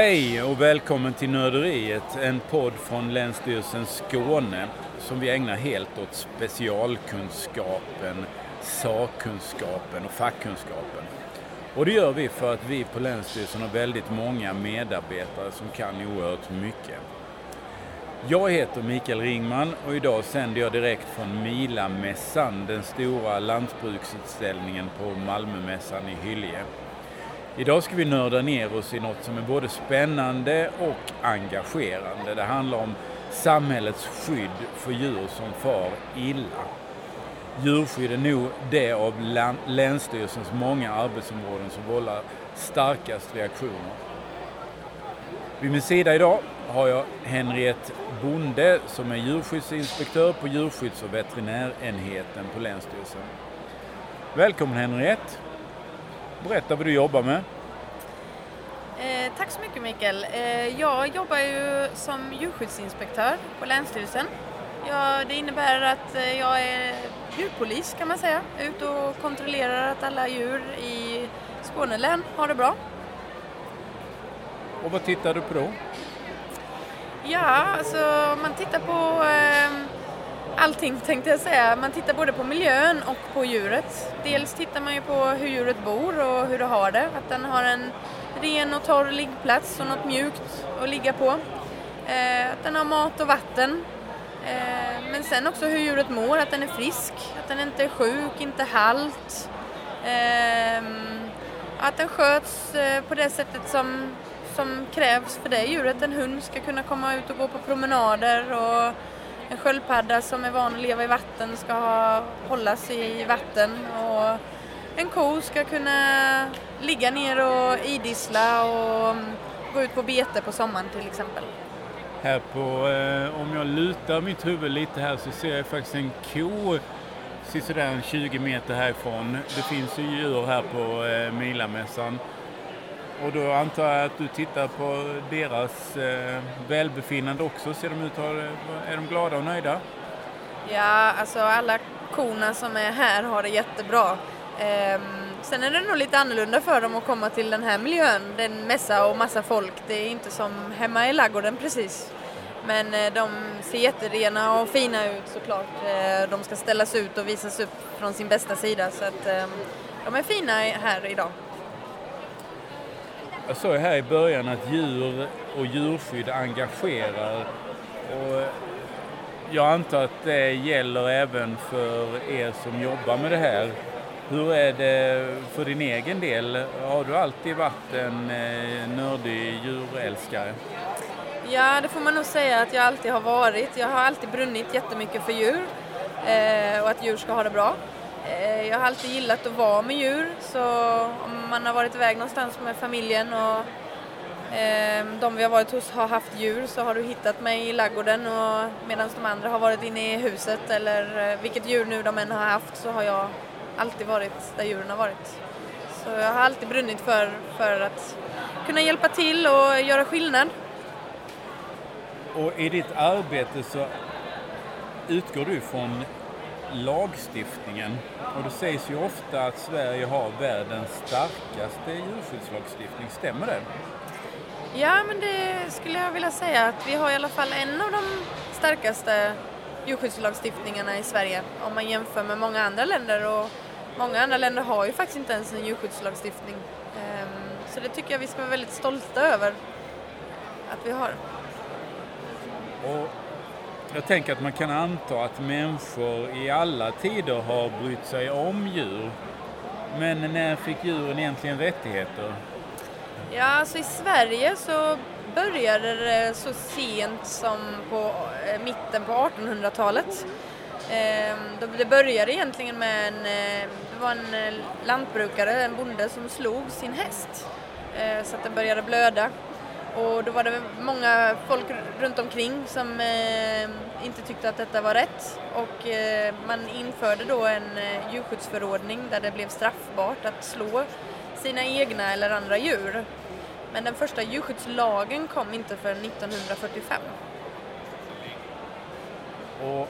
Hej och välkommen till Nörderiet, en podd från Länsstyrelsen Skåne som vi ägnar helt åt specialkunskapen, sakkunskapen och fackkunskapen. Och det gör vi för att vi på Länsstyrelsen har väldigt många medarbetare som kan oerhört mycket. Jag heter Mikael Ringman och idag sänder jag direkt från Milamässan, den stora lantbruksutställningen på Malmömässan i Hyllie. Idag ska vi nörda ner oss i något som är både spännande och engagerande. Det handlar om samhällets skydd för djur som far illa. Djurskydd är nog det av Länsstyrelsens många arbetsområden som vållar starkast reaktioner. Vid min sida idag har jag Henriette Bonde som är djurskyddsinspektör på djurskydds och veterinärenheten på Länsstyrelsen. Välkommen Henriette! Berätta vad du jobbar med. Eh, tack så mycket Mikael. Eh, jag jobbar ju som djurskyddsinspektör på Länsstyrelsen. Ja, det innebär att eh, jag är djurpolis kan man säga. Ut och kontrollerar att alla djur i Skåne län har det bra. Och vad tittar du på då? Ja, alltså man tittar på eh, allting tänkte jag säga. Man tittar både på miljön och på djuret. Dels tittar man ju på hur djuret bor och hur det har det. Att den har en ren och torr liggplats och något mjukt att ligga på. Eh, att den har mat och vatten. Eh, men sen också hur djuret mår, att den är frisk, att den inte är sjuk, inte halt. Eh, att den sköts eh, på det sättet som, som krävs för det djuret. En hund ska kunna komma ut och gå på promenader och en sköldpadda som är van att leva i vatten ska ha, hållas i vatten och en ko ska kunna ligga ner och idissla och mm, gå ut på bete på sommaren till exempel. Här på, eh, om jag lutar mitt huvud lite här så ser jag faktiskt en ko sådär 20 meter härifrån. Det finns ju djur här på eh, Milamässan. Och då antar jag att du tittar på deras eh, välbefinnande också. Ser de ut eh, är de glada och nöjda? Ja, alltså alla korna som är här har det jättebra. Ehm, sen är det nog lite annorlunda för dem att komma till den här miljön. Det är en mässa och massa folk. Det är inte som hemma i laggården precis. Men eh, de ser jätterena och fina ut såklart. Ehm, de ska ställas ut och visas upp från sin bästa sida så att ehm, de är fina här idag. Jag sa ju här i början att djur och djurskydd engagerar. Och jag antar att det gäller även för er som jobbar med det här. Hur är det för din egen del? Har du alltid varit en eh, nördig djurälskare? Ja, det får man nog säga att jag alltid har varit. Jag har alltid brunnit jättemycket för djur eh, och att djur ska ha det bra. Eh, jag har alltid gillat att vara med djur så om man har varit iväg någonstans med familjen och ehm, de vi har varit hos har haft djur så har du hittat mig i laggården och medan de andra har varit inne i huset eller eh, vilket djur nu de än har haft så har jag alltid varit där djuren har varit. Så jag har alltid brunnit för, för att kunna hjälpa till och göra skillnad. Och i ditt arbete så utgår du från lagstiftningen. Och det sägs ju ofta att Sverige har världens starkaste djurskyddslagstiftning. Stämmer det? Ja, men det skulle jag vilja säga att vi har i alla fall en av de starkaste djurskyddslagstiftningarna i Sverige om man jämför med många andra länder. Och många andra länder har ju faktiskt inte ens en djurskyddslagstiftning. Ehm, så det tycker jag vi ska vara väldigt stolta över att vi har. Och jag tänker att man kan anta att människor i alla tider har brytt sig om djur. Men när fick djuren egentligen rättigheter? Ja, alltså i Sverige så började det så sent som på eh, mitten på 1800-talet. Ehm, det började egentligen med en, eh, det var en eh, lantbrukare, en bonde som slog sin häst så att den började blöda och då var det många folk runt omkring som eh, inte tyckte att detta var rätt och eh, man införde då en eh, djurskyddsförordning där det blev straffbart att slå sina egna eller andra djur. Men den första djurskyddslagen kom inte förrän 1945. Och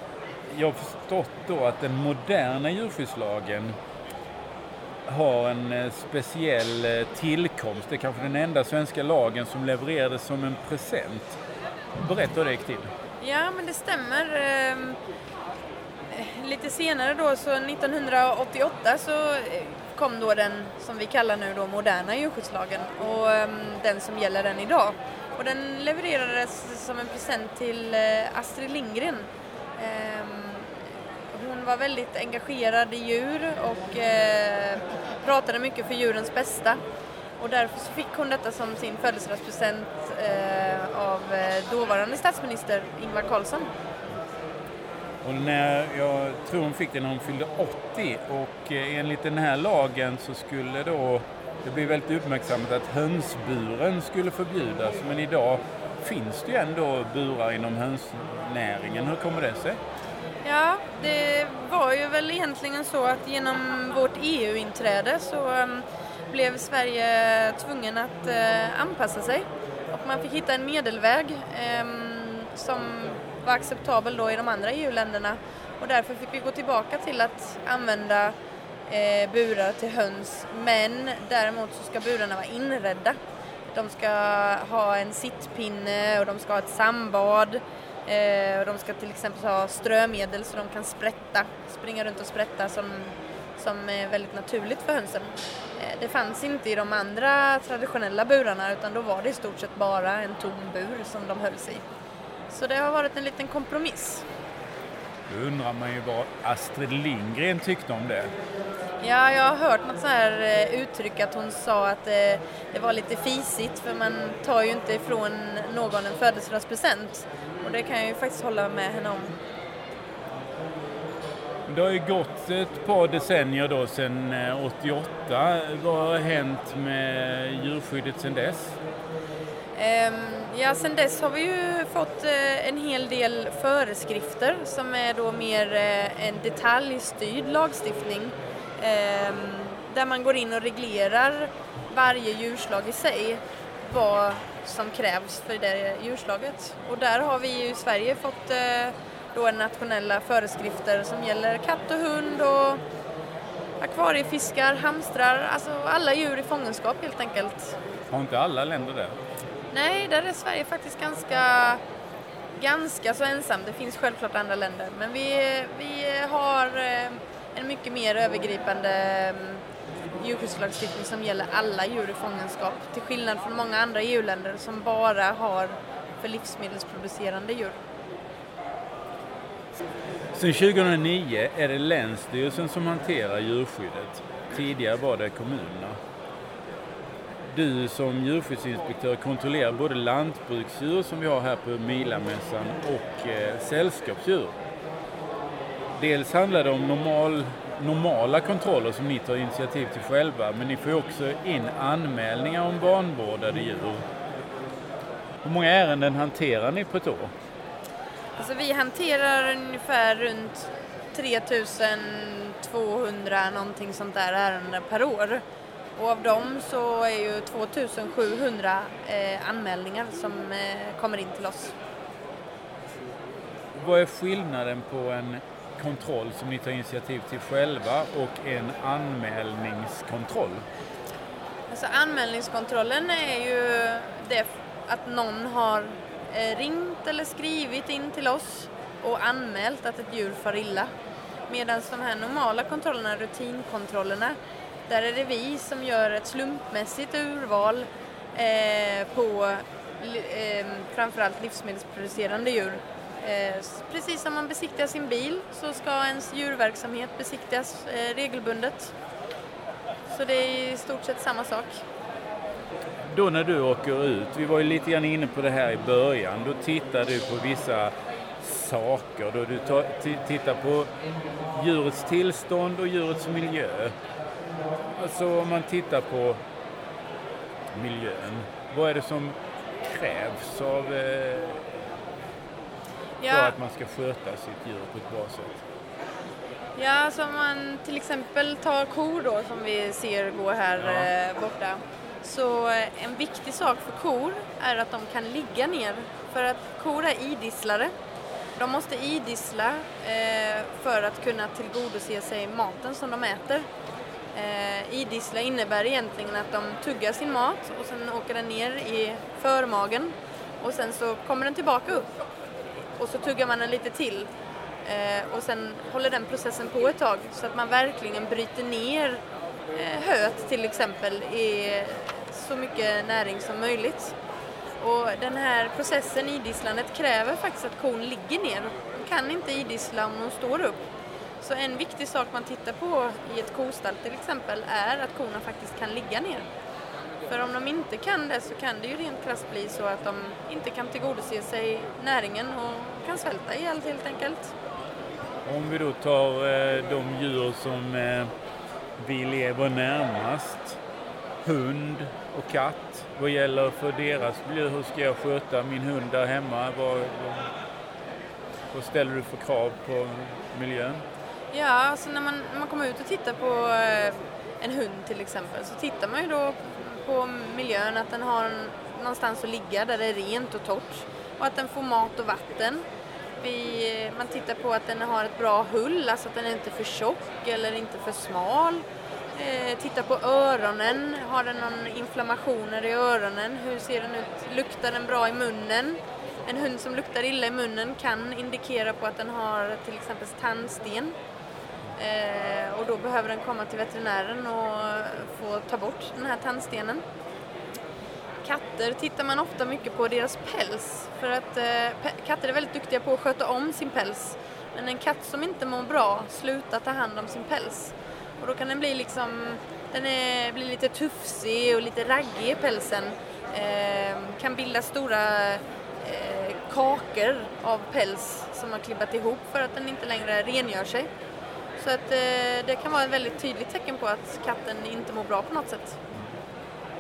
jag har förstått då att den moderna djurskyddslagen har en eh, speciell eh, tillkomst. Det är kanske den enda svenska lagen som levererades som en present. Berätta hur det gick till. Ja, men det stämmer. Ehm, eh, lite senare då, så 1988, så kom då den som vi kallar nu då moderna djurskyddslagen och ehm, den som gäller än idag. Och den levererades som en present till Astrid Lindgren. Ehm, hon var väldigt engagerad i djur och eh, pratade mycket för djurens bästa. Och därför så fick hon detta som sin födelsedagspresent eh, av eh, dåvarande statsminister Ingvar Carlsson. Och när, jag tror hon fick det när hon fyllde 80 och eh, enligt den här lagen så skulle då det bli väldigt uppmärksammat att hönsburen skulle förbjudas men idag finns det ju ändå burar inom hönsnäringen. Hur kommer det sig? Ja, det var ju väl egentligen så att genom vårt EU-inträde så um, blev Sverige tvungen att eh, anpassa sig och man fick hitta en medelväg ehm, som var acceptabel då i de andra EU-länderna och därför fick vi gå tillbaka till att använda eh, burar till höns men däremot så ska burarna vara inredda. De ska ha en sittpinne och de ska ha ett sambad. Eh, de ska till exempel ha strömedel så de kan sprätta, springa runt och sprätta som, som är väldigt naturligt för hönsen. Eh, det fanns inte i de andra traditionella burarna utan då var det i stort sett bara en tom bur som de hölls i. Så det har varit en liten kompromiss. Då undrar man ju vad Astrid Lindgren tyckte om det. Ja, jag har hört något så här eh, uttryck att hon sa att det, eh, det var lite fisigt för man tar ju inte ifrån någon en födelsedagspresent. Och det kan jag ju faktiskt hålla med henne om. Det har ju gått ett par decennier då sedan 88. Eh, Vad har hänt med djurskyddet sedan dess? Um, ja, sedan dess har vi ju fått en hel del föreskrifter som är då mer en detaljstyrd lagstiftning um, där man går in och reglerar varje djurslag i sig vad som krävs för det djurslaget. Och där har vi i Sverige fått uh, då nationella föreskrifter som gäller katt och hund och akvariefiskar, hamstrar, alltså alla djur i fångenskap helt enkelt. Har inte alla länder det? Nej, där är Sverige faktiskt ganska, ganska så ensam. Det finns självklart andra länder, men vi, vi har eh, en mycket mer övergripande mm, djurskyddslagstiftning som gäller alla djur i fångenskap, till skillnad från många andra EU-länder som bara har för livsmedelsproducerande djur. Sedan 2009 är det Länsstyrelsen som hanterar djurskyddet. Tidigare var det kommunerna du som djurskyddsinspektör kontrollerar både lantbruksdjur som vi har här på Milamässan och eh, sällskapsdjur. Dels handlar det om normal, normala kontroller som ni tar initiativ till själva men ni får också in anmälningar om vanvårdade djur. Hur många ärenden hanterar ni på ett år? Alltså vi hanterar ungefär runt 3200 någonting sånt där ärenden per år. Och av dem så är ju 2700 eh, anmälningar som eh, kommer in till oss. Vad är skillnaden på en kontroll som ni tar initiativ till själva och en anmälningskontroll? Alltså anmälningskontrollen är ju det att någon har eh, ringt eller skrivit in till oss och anmält att ett djur far illa. Medan de här normala kontrollerna, rutinkontrollerna, där är det vi som gör ett slumpmässigt urval eh, på eh, framförallt livsmedelsproducerande djur. Eh, precis som man besiktigar sin bil så ska ens djurverksamhet besiktigas eh, regelbundet. Så det är i stort sett samma sak. Då när du åker ut, vi var ju lite grann inne på det här i början, då tittar du på vissa saker. Då du tittar på djurets tillstånd och djurets miljö. Alltså om man tittar på miljön, vad är det som krävs av eh, ja. för att man ska sköta sitt djur på ett bra sätt? Ja, om man till exempel tar kor då som vi ser gå här ja. eh, borta. Så eh, en viktig sak för kor är att de kan ligga ner. För att kor är idisslare. De måste idissla eh, för att kunna tillgodose sig maten som de äter. Eh, idissla innebär egentligen att de tuggar sin mat och sen åker den ner i förmagen och sen så kommer den tillbaka upp och så tuggar man den lite till eh, och sen håller den processen på ett tag så att man verkligen bryter ner eh, höet till exempel i så mycket näring som möjligt. Och den här processen idisslandet kräver faktiskt att kon ligger ner. Hon kan inte idissla om hon står upp. Så en viktig sak man tittar på i ett kostall till exempel är att korna faktiskt kan ligga ner. För om de inte kan det så kan det ju rent krasst bli så att de inte kan tillgodose sig näringen och kan svälta ihjäl helt enkelt. Om vi då tar eh, de djur som eh, vi lever närmast, hund och katt. Vad gäller för deras miljö? Hur ska jag sköta min hund där hemma? Vad, vad, ställer du för krav på miljön? Ja, alltså när man, när man kommer ut och tittar på eh, en hund till exempel så tittar man ju då på miljön, att den har någonstans att ligga där det är rent och torrt och att den får mat och vatten. Vi, eh, man tittar på att den har ett bra hull, alltså att den är inte för tjock eller inte för smal. Eh, titta på öronen, har den någon inflammationer i öronen? Hur ser den ut? Luktar den bra i munnen? En hund som luktar illa i munnen kan indikera på att den har till exempel tandsten. Eh, och då behöver den komma till veterinären och få ta bort den här tandstenen. Katter tittar man ofta mycket på deras päls för att eh, katter är väldigt duktiga på att sköta om sin päls. Men en katt som inte mår bra slutar ta hand om sin päls. Och då kan den bli liksom, den är, blir lite tufsig och lite raggig i pälsen. Eh, kan bilda stora eh, kakor av päls som har klibbat ihop för att den inte längre rengör sig. Så att eh, det kan vara ett väldigt tydligt tecken på att katten inte mår bra på något sätt.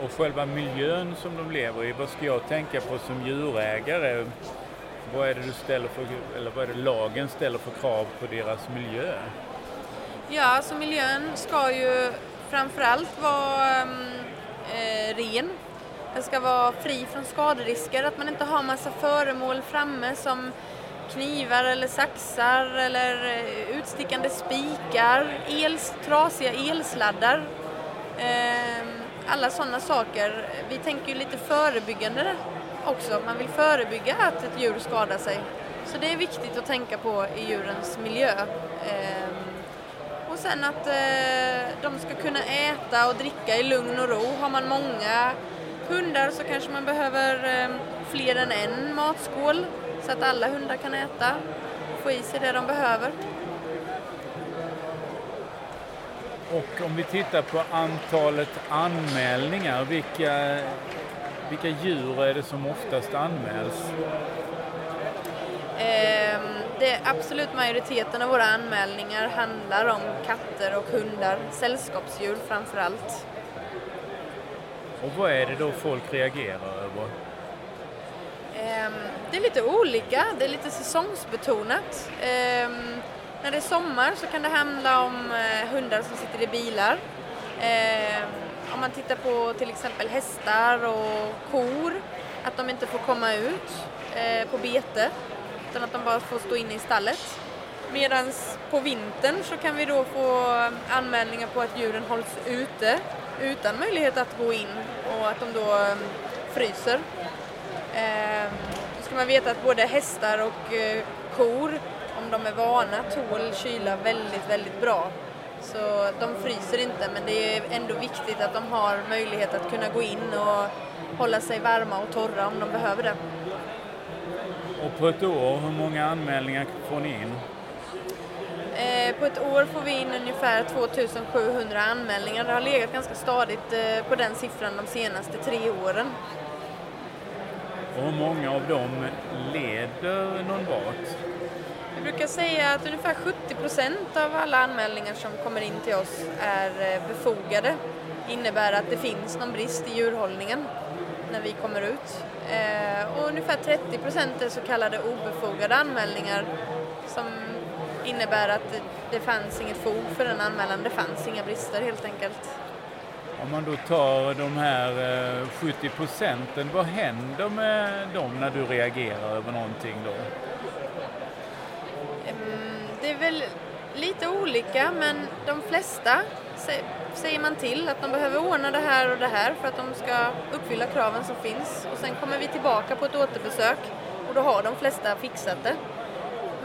Och själva miljön som de lever i, vad ska jag tänka på som djurägare? Vad är det du ställer för, eller vad är det lagen ställer för krav på deras miljö? Ja, alltså miljön ska ju framförallt vara ehm, eh, ren. Den ska vara fri från skaderisker, att man inte har massa föremål framme som knivar eller saxar eller eh, utstickande spikar, el, trasiga elsladdar. Eh, alla sådana saker. Vi tänker ju lite förebyggande också. Man vill förebygga att ett djur skadar sig. Så det är viktigt att tänka på i djurens miljö. Ehm, och sen att eh, de ska kunna äta och dricka i lugn och ro. Har man många hundar så kanske man behöver ehm, fler än en matskål så att alla hundar kan äta och få i sig det de behöver. Och om vi tittar på antalet anmälningar, vilka, vilka djur är det som oftast anmäls? Eh, det absolut majoriteten av våra anmälningar handlar om katter och hundar, sällskapsdjur framför allt. Och vad är det då folk reagerar över? Ehm, det är lite olika, det är lite säsongsbetonat. Ehm, när det är sommar så kan det handla om eh, hundar som sitter i bilar. Eh, om man tittar på till exempel hästar och kor, att de inte får komma ut eh, på bete utan att de bara får stå inne i stallet. Medan på vintern så kan vi då få anmälningar på att djuren hålls ute utan möjlighet att gå in och att de då fryser. Då ska man veta att både hästar och kor, om de är vana, tål kyla väldigt, väldigt bra. Så de fryser inte, men det är ändå viktigt att de har möjlighet att kunna gå in och hålla sig varma och torra om de behöver det. Och på ett år, hur många anmälningar får ni in? Eh, på ett år får vi in ungefär 2700 anmälningar. Det har legat ganska stadigt eh, på den siffran de senaste tre åren. Och hur många av dem leder någon vart? Vi brukar säga att ungefär 70 procent av alla anmälningar som kommer in till oss är eh, befogade. innebär att det finns någon brist i djurhållningen när vi kommer ut. Eh, och ungefär 30 procent är så kallade obefogade anmälningar som innebär att det fanns inget fog för den anmälan, det fanns inga brister helt enkelt. Om man då tar de här eh, 70 procenten, vad händer med dem när du reagerar över någonting då? Det är väl lite olika men de flesta säger man till att de behöver ordna det här och det här för att de ska uppfylla kraven som finns. Och sen kommer vi tillbaka på ett återbesök och då har de flesta fixat det.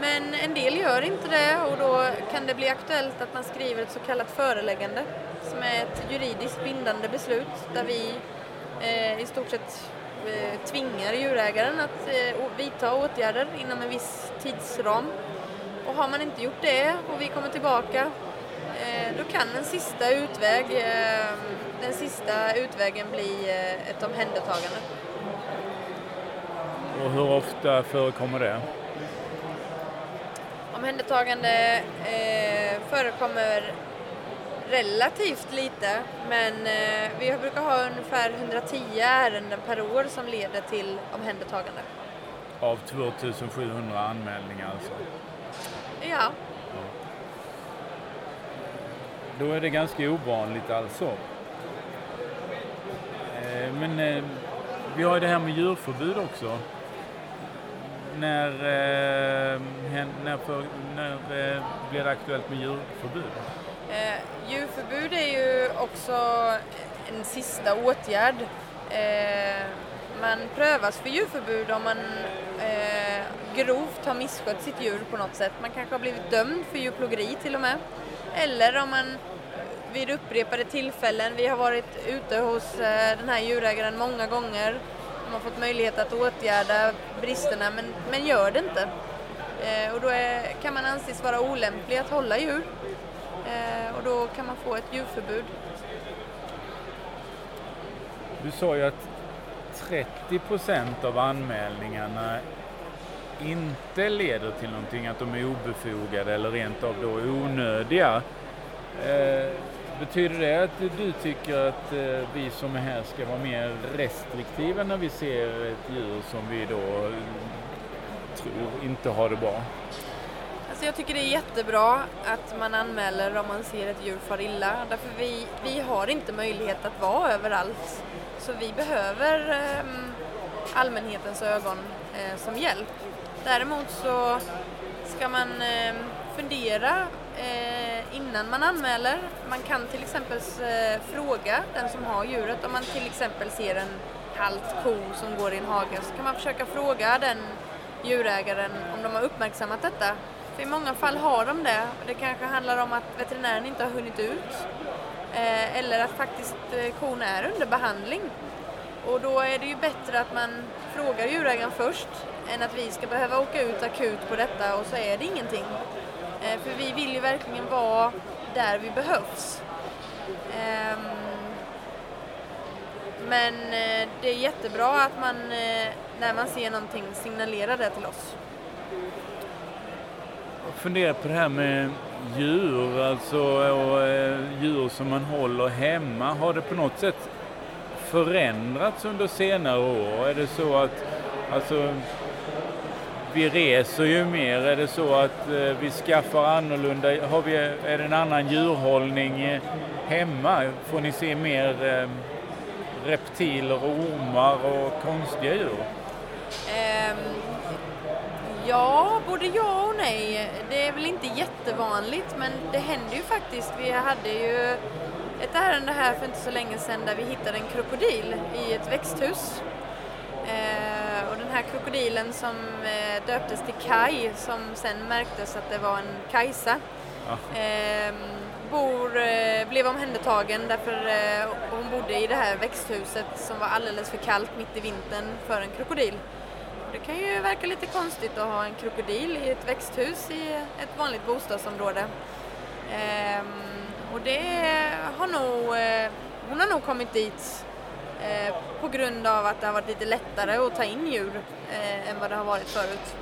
Men en del gör inte det och då kan det bli aktuellt att man skriver ett så kallat föreläggande som är ett juridiskt bindande beslut där vi eh, i stort sett eh, tvingar djurägaren att eh, vidta åtgärder inom en viss tidsram. Och har man inte gjort det och vi kommer tillbaka eh, då kan en sista utväg, eh, den sista utvägen bli eh, ett omhändertagande. Och hur ofta förekommer det? Omhändertagande eh, förekommer relativt lite men eh, vi brukar ha ungefär 110 ärenden per år som leder till omhändertagande. Av 2700 anmälningar alltså? Ja. Då är det ganska ovanligt alltså. Eh, men eh, vi har ju det här med djurförbud också när, eh, när, för, när blir det aktuellt med djurförbud? Eh, djurförbud är ju också en sista åtgärd. Eh, man prövas för djurförbud om man grovt har misskött sitt djur på något sätt. Man kanske har blivit dömd för djurplågeri till och med. Eller om man vid upprepade tillfällen, vi har varit ute hos eh, den här djurägaren många gånger de har fått möjlighet att åtgärda bristerna men, men gör det inte. Eh, och då är, kan man anses vara olämplig att hålla djur eh, och då kan man få ett djurförbud. Du sa ju att 30 procent av anmälningarna inte leder till någonting, att de är obefogade eller rent av då onödiga. Eh, Betyder det att du tycker att eh, vi som är här ska vara mer restriktiva när vi ser ett djur som vi då tror inte har det bra? Alltså jag tycker det är jättebra att man anmäler om man ser ett djur far illa. Därför vi, vi har inte möjlighet att vara överallt. Så vi behöver eh, allmänhetens ögon eh, som hjälp. Däremot så ska man ehm, fundera eh, innan man anmäler. Man kan till exempel eh, fråga den som har djuret om man till exempel ser en halt ko som går i en hage så kan man försöka fråga den djurägaren om de har uppmärksammat detta. För i många fall har de det. Det kanske handlar om att veterinären inte har hunnit ut eh, eller att faktiskt kon är under behandling. Och då är det ju bättre att man frågar djurägaren först än att vi ska behöva åka ut akut på detta och så är det ingenting. Eh, för vi vill ju verkligen vara där vi behövs. Ehm, men eh, det är jättebra att man eh, när man ser någonting signalerar det till oss. Jag funderar på det här med djur, alltså och eh, djur som man håller hemma. Har det på något sätt förändrats under senare år? Är det så att alltså, vi reser ju mer. Är det så att eh, vi skaffar annorlunda, har vi, är det en annan djurhållning eh, hemma? Får ni se mer eh, reptiler och ormar och konstiga djur? Um, ja, både ja och nej. Det är väl inte jättevanligt men det händer ju faktiskt. Vi hade ju ett ärende här för inte så länge sedan där vi hittade en krokodil i ett växthus. Um, den här krokodilen som eh, döptes till Kai, som sen märktes att det var en Kajsa, ja. eh, bor, eh, blev omhändertagen därför eh, hon bodde i det här växthuset som var alldeles för kallt mitt i vintern för en krokodil. Det kan ju verka lite konstigt att ha en krokodil i ett växthus i ett vanligt bostadsområde. Ehm, och det har nog, eh, hon har nog kommit dit Eh, på grund av att det har varit lite lättare att ta in djur eh, än vad det har varit förut.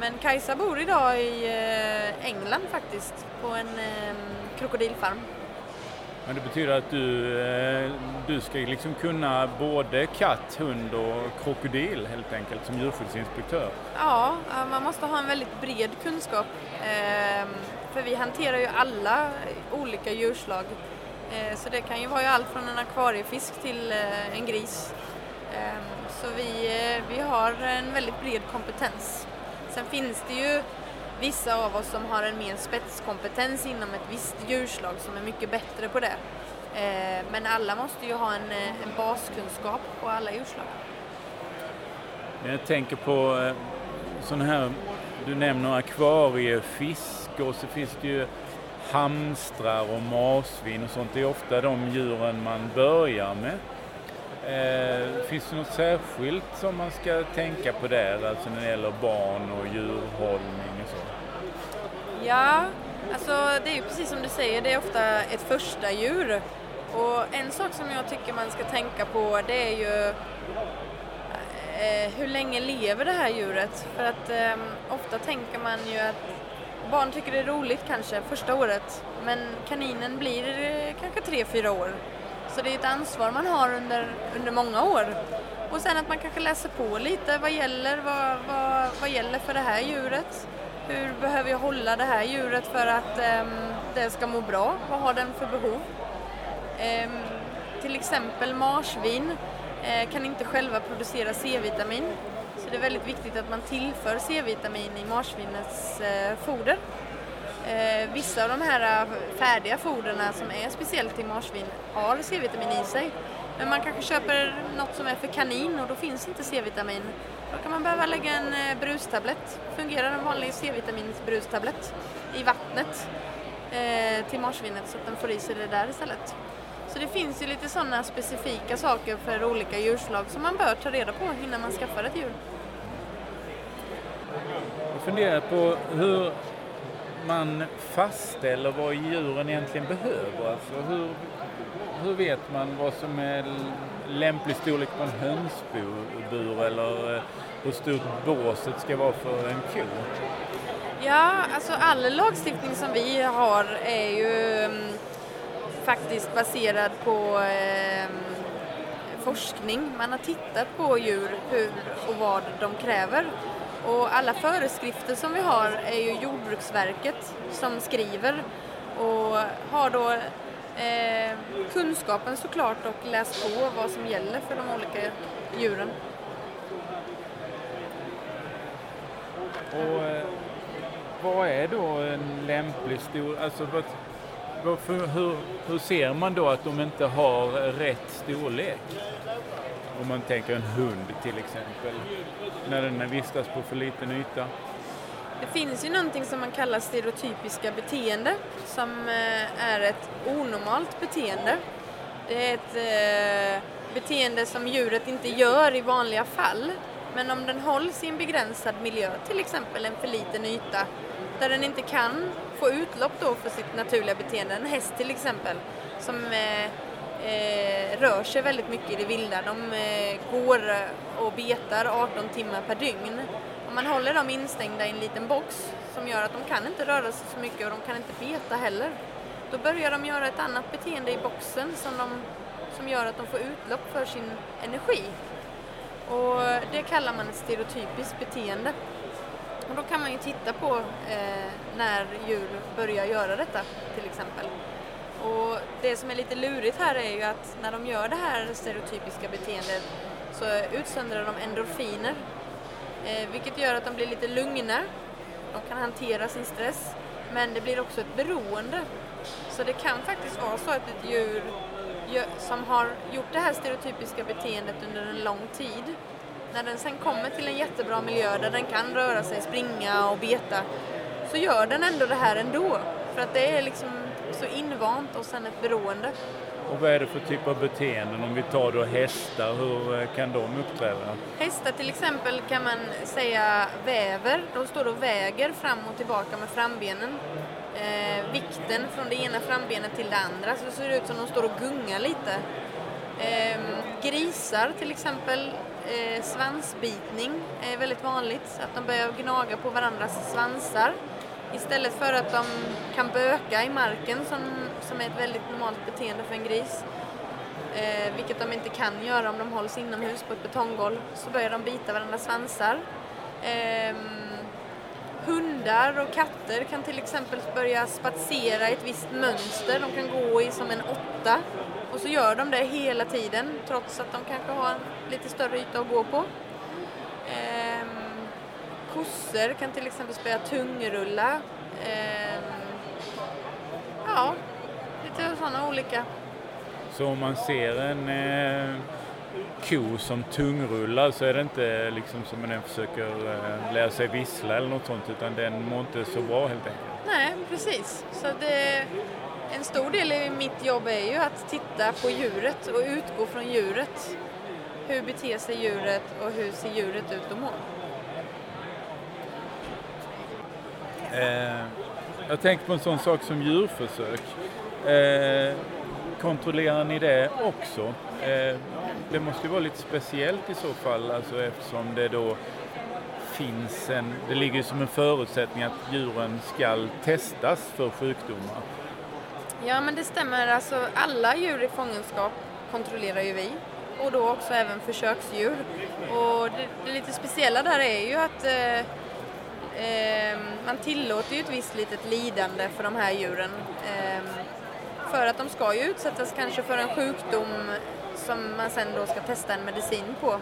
Men Kajsa bor idag i eh, England faktiskt, på en eh, krokodilfarm. Men det betyder att du, eh, du ska liksom kunna både katt, hund och krokodil helt enkelt som djurskyddsinspektör? Ja, man måste ha en väldigt bred kunskap. Eh, för vi hanterar ju alla olika djurslag Eh, så det kan ju vara allt från en akvariefisk till eh, en gris. Ehm, så vi, eh, vi har en väldigt bred kompetens. Sen finns det ju vissa av oss som har en mer spetskompetens inom ett visst djurslag som är mycket bättre på det. Ehm, men alla måste ju ha en, en baskunskap på alla djurslag. Jag tänker på sådana här, du nämner akvariefisk och så finns det ju hamstrar och marsvin och sånt. Det är ofta de djuren man börjar med. Eh, finns det något särskilt som man ska tänka på där, alltså när det gäller barn och djurhållning och så? Ja, alltså det är ju precis som du säger, det är ofta ett första djur. Och en sak som jag tycker man ska tänka på det är ju eh, hur länge lever det här djuret? För att eh, ofta tänker man ju att barn tycker det är roligt kanske första året men kaninen blir kanske tre, fyra år. Så det är ett ansvar man har under, under många år. Och sen att man kanske läser på lite vad gäller, vad, vad, vad gäller för det här djuret. Hur behöver jag hålla det här djuret för att um, det ska må bra? Vad har den för behov? Um, till exempel marsvin uh, kan inte själva producera C-vitamin. Det är väldigt viktigt att man tillför C-vitamin i marsvinets eh, foder. Eh, vissa av de här eh, färdiga foderna som är speciellt till marsvin har C-vitamin i sig. Men man kanske köper något som är för kanin och då finns inte C-vitamin. Då kan man behöva lägga en eh, brustablett, fungerar en vanlig C-vitaminsbrustablett, i vattnet eh, till marsvinet så att den får i sig det där istället. Så det finns ju lite sådana specifika saker för olika djurslag som man bör ta reda på innan man skaffar ett djur. Jag funderar på hur man fastställer vad djuren egentligen behöver. Alltså hur, hur vet man vad som är lämplig storlek på en hönsbur eller eh, hur stort båset ska vara för en ko? Ja, alltså all lagstiftning som vi har är ju um, faktiskt baserad på um, forskning. Man har tittat på djur, hur och vad de kräver. Och alla föreskrifter som vi har är ju Jordbruksverket som skriver och har då eh, kunskapen såklart och läst på vad som gäller för de olika djuren. Och eh, vad är då en lämplig stor, alltså vad, vad, hur, hur ser man då att de inte har rätt storlek? Om man tänker en hund till exempel, när den vistas på för liten yta. Det finns ju någonting som man kallar stereotypiska beteende som eh, är ett onormalt beteende. Det är ett eh, beteende som djuret inte gör i vanliga fall. Men om den hålls i en begränsad miljö, till exempel en för liten yta, där den inte kan få utlopp då för sitt naturliga beteende, en häst till exempel, som eh, eh, rör sig väldigt mycket i det vilda. De eh, går och betar 18 timmar per dygn. Om man håller dem instängda i en liten box som gör att de kan inte röra sig så mycket och de kan inte beta heller. Då börjar de göra ett annat beteende i boxen som, de, som gör att de får utlopp för sin energi. Och det kallar man ett stereotypiskt beteende. Och då kan man ju titta på eh, när djur börjar göra detta till exempel. Och det som är lite lurigt här är ju att när de gör det här stereotypiska beteendet så utsöndrar de endorfiner. Eh, vilket gör att de blir lite lugna. De kan hantera sin stress. Men det blir också ett beroende. Så det kan faktiskt vara så att ett djur som har gjort det här stereotypiska beteendet under en lång tid när den sen kommer till en jättebra miljö där den kan röra sig, springa och beta så gör den ändå det här ändå. För att det är liksom så invant och sen ett beroende. Och vad är det för typ av beteenden? Om vi tar då hästar, hur eh, kan de uppträda? Hästar till exempel kan man säga väver. De står och väger fram och tillbaka med frambenen. Eh, vikten från det ena frambenet till det andra, så det ser ut som de står och gungar lite. Eh, grisar till exempel, eh, svansbitning är väldigt vanligt, att de börjar gnaga på varandras svansar. Istället för att de kan böka i marken som, som är ett väldigt normalt beteende för en gris, eh, vilket de inte kan göra om de hålls inomhus på ett betonggolv, så börjar de bita varandras svansar. Eh, hundar och katter kan till exempel börja spatsera i ett visst mönster, de kan gå i som en åtta och så gör de det hela tiden trots att de kanske har en lite större yta att gå på. Kossor kan till exempel spela tungrulla. Eh, ja, lite sådana olika. Så om man ser en eh, ko som tungrullar så är det inte liksom som den försöker eh, lära sig vissla eller något sånt utan den mår inte så bra helt enkelt? Nej, precis. Så det, en stor del i mitt jobb är ju att titta på djuret och utgå från djuret. Hur beter sig djuret och hur ser djuret ut att må? Eh, jag tänker på en sån sak som djurförsök. Eh, kontrollerar ni det också? Eh, det måste ju vara lite speciellt i så fall alltså eftersom det då finns en, det ligger som en förutsättning att djuren ska testas för sjukdomar. Ja men det stämmer, alltså alla djur i fångenskap kontrollerar ju vi och då också även försöksdjur. Och det, det lite speciella där är ju att eh, eh, man tillåter ju ett visst litet lidande för de här djuren. Eh, för att de ska ju utsättas kanske för en sjukdom som man sen då ska testa en medicin på.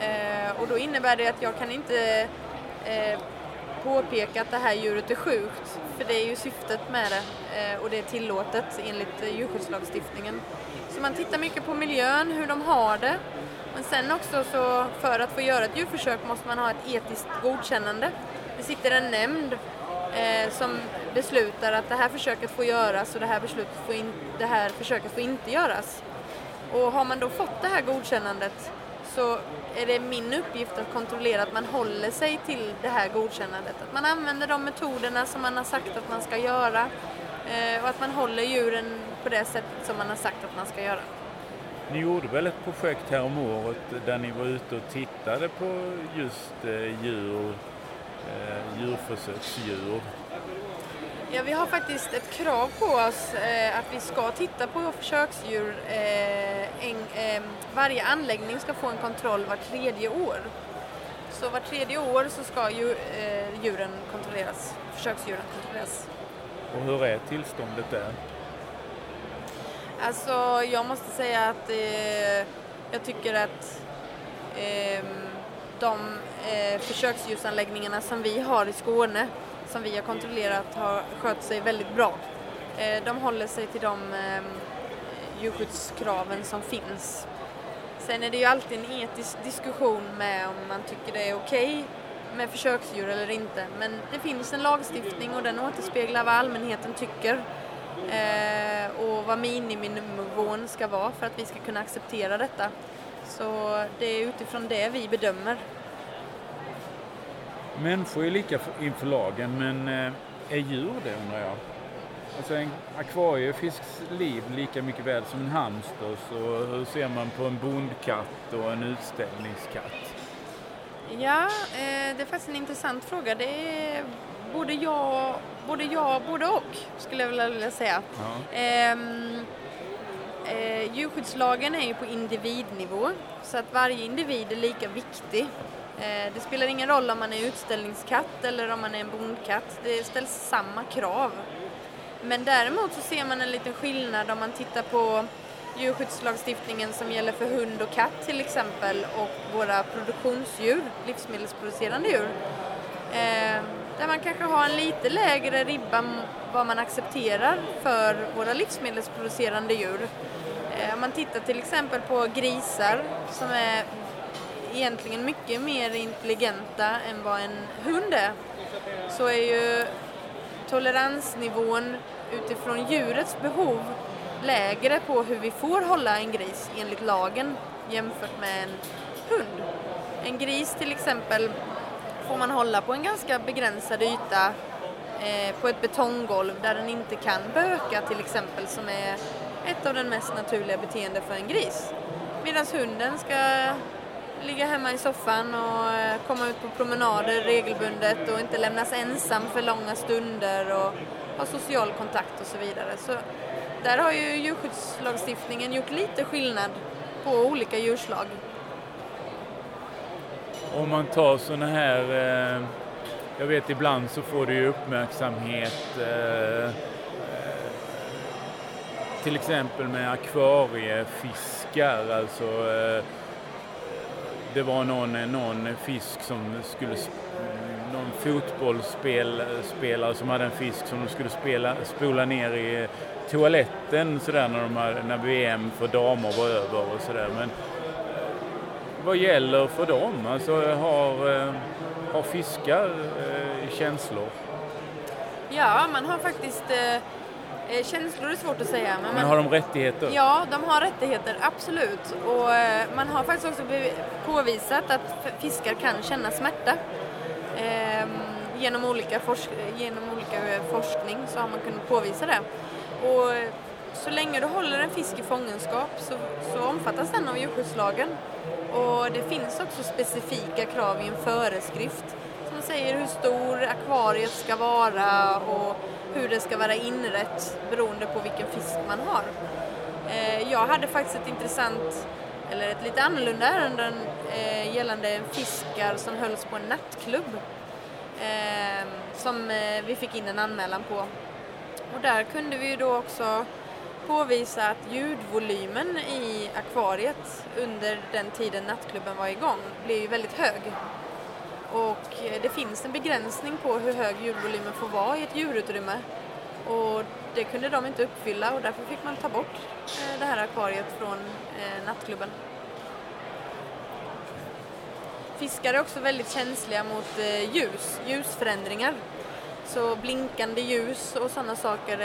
Eh, och då innebär det att jag kan inte eh, påpeka att det här djuret är sjukt, för det är ju syftet med det eh, och det är tillåtet enligt djurskyddslagstiftningen. Så man tittar mycket på miljön, hur de har det, men sen också så för att få göra ett djurförsök måste man ha ett etiskt godkännande. Det sitter en nämnd eh, som beslutar att det här försöket får göras och det här, beslutet får in, det här försöket får inte göras. Och har man då fått det här godkännandet så är det min uppgift att kontrollera att man håller sig till det här godkännandet. Att man använder de metoderna som man har sagt att man ska göra eh, och att man håller djuren på det sättet som man har sagt att man ska göra. Ni gjorde väl ett projekt här om året där ni var ute och tittade på just eh, djur, eh, djurförsöksdjur Ja, vi har faktiskt ett krav på oss eh, att vi ska titta på försöksdjur. Eh, en, eh, varje anläggning ska få en kontroll var tredje år. Så var tredje år så ska ju, eh, djuren kontrolleras, försöksdjuren kontrolleras. Och hur är tillståndet där? Alltså, jag måste säga att eh, jag tycker att ehm, de eh, försöksdjursanläggningarna som vi har i Skåne som vi har kontrollerat har skött sig väldigt bra. Eh, de håller sig till de eh, djurskyddskraven som finns. Sen är det ju alltid en etisk diskussion med om man tycker det är okej okay med försöksdjur eller inte. Men det finns en lagstiftning och den återspeglar vad allmänheten tycker eh, och vad miniminivån ska vara för att vi ska kunna acceptera detta. Så det är utifrån det vi bedömer Människor är lika inför lagen, men eh, är djur det undrar jag? Alltså en akvariefisks liv lika mycket värd som en hamster, så hur ser man på en bondkatt och en utställningskatt? Ja, eh, det är faktiskt en intressant fråga. Det är både ja, både ja, både och skulle jag vilja säga. Ja. Ehm, eh, djurskyddslagen är ju på individnivå så att varje individ är lika viktig Eh, det spelar ingen roll om man är utställningskatt eller om man är en bondkatt. Det ställs samma krav. Men däremot så ser man en liten skillnad om man tittar på djurskyddslagstiftningen som gäller för hund och katt till exempel och våra produktionsdjur, livsmedelsproducerande djur. Eh, där man kanske har en lite lägre ribba vad man accepterar för våra livsmedelsproducerande djur. Eh, om man tittar till exempel på grisar som är egentligen mycket mer intelligenta än vad en hund är så är ju toleransnivån utifrån djurets behov lägre på hur vi får hålla en gris enligt lagen jämfört med en hund. En gris till exempel får man hålla på en ganska begränsad yta eh, på ett betonggolv där den inte kan böka till exempel som är ett av de mest naturliga beteenden för en gris. Medan hunden ska ligga hemma i soffan och eh, komma ut på promenader regelbundet och inte lämnas ensam för långa stunder och ha social kontakt och så vidare. Så där har ju djurskyddslagstiftningen gjort lite skillnad på olika djurslag. Om man tar sådana här, eh, jag vet ibland så får du ju uppmärksamhet eh, till exempel med akvariefiskar, alltså eh, det var någon, någon fisk som skulle någon fotbollsspelare som hade en fisk som de skulle spela, spola ner i toaletten sådär när, de hade, när VM för damer var över och sådär. Men eh, vad gäller för dem? Alltså har, eh, har fiskar eh, känslor? Ja, man har faktiskt eh, Känslor är svårt att säga. Men, men har de rättigheter? Ja, de har rättigheter, absolut. Och man har faktiskt också påvisat att fiskar kan känna smärta. Eh, genom, olika genom olika forskning så har man kunnat påvisa det. Och så länge du håller en fisk i fångenskap så, så omfattas den av djurskyddslagen. Och det finns också specifika krav i en föreskrift som säger hur stor akvariet ska vara och hur det ska vara inrätt beroende på vilken fisk man har. Eh, jag hade faktiskt ett intressant, eller ett lite annorlunda ärende eh, gällande fiskar som hölls på en nattklubb eh, som vi fick in en anmälan på. Och där kunde vi då också påvisa att ljudvolymen i akvariet under den tiden nattklubben var igång blev ju väldigt hög. Och eh, det finns en begränsning på hur hög ljudvolymen får vara i ett djurutrymme. Och det kunde de inte uppfylla och därför fick man ta bort eh, det här akvariet från eh, nattklubben. Fiskar är också väldigt känsliga mot ljus, ljusförändringar. Så blinkande ljus och sådana saker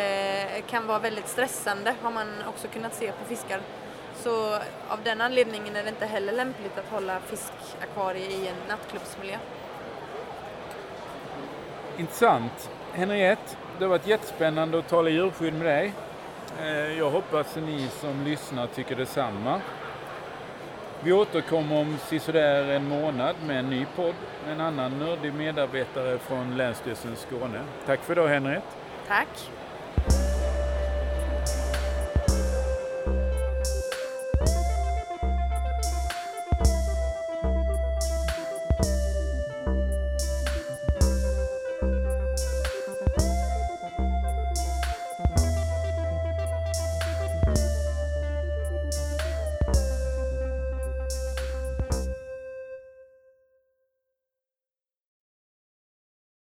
kan vara väldigt stressande har man också kunnat se på fiskar. Så av den anledningen är det inte heller lämpligt att hålla fiskakvarier i en nattklubbsmiljö. Intressant. Henriette, det har varit jättespännande att tala djurskydd med dig. Eh, jag hoppas att ni som lyssnar tycker detsamma. Vi återkommer om sisådär en månad med en ny podd med en annan nördig medarbetare från Länsstyrelsen Skåne. Tack för idag Henriette. Tack.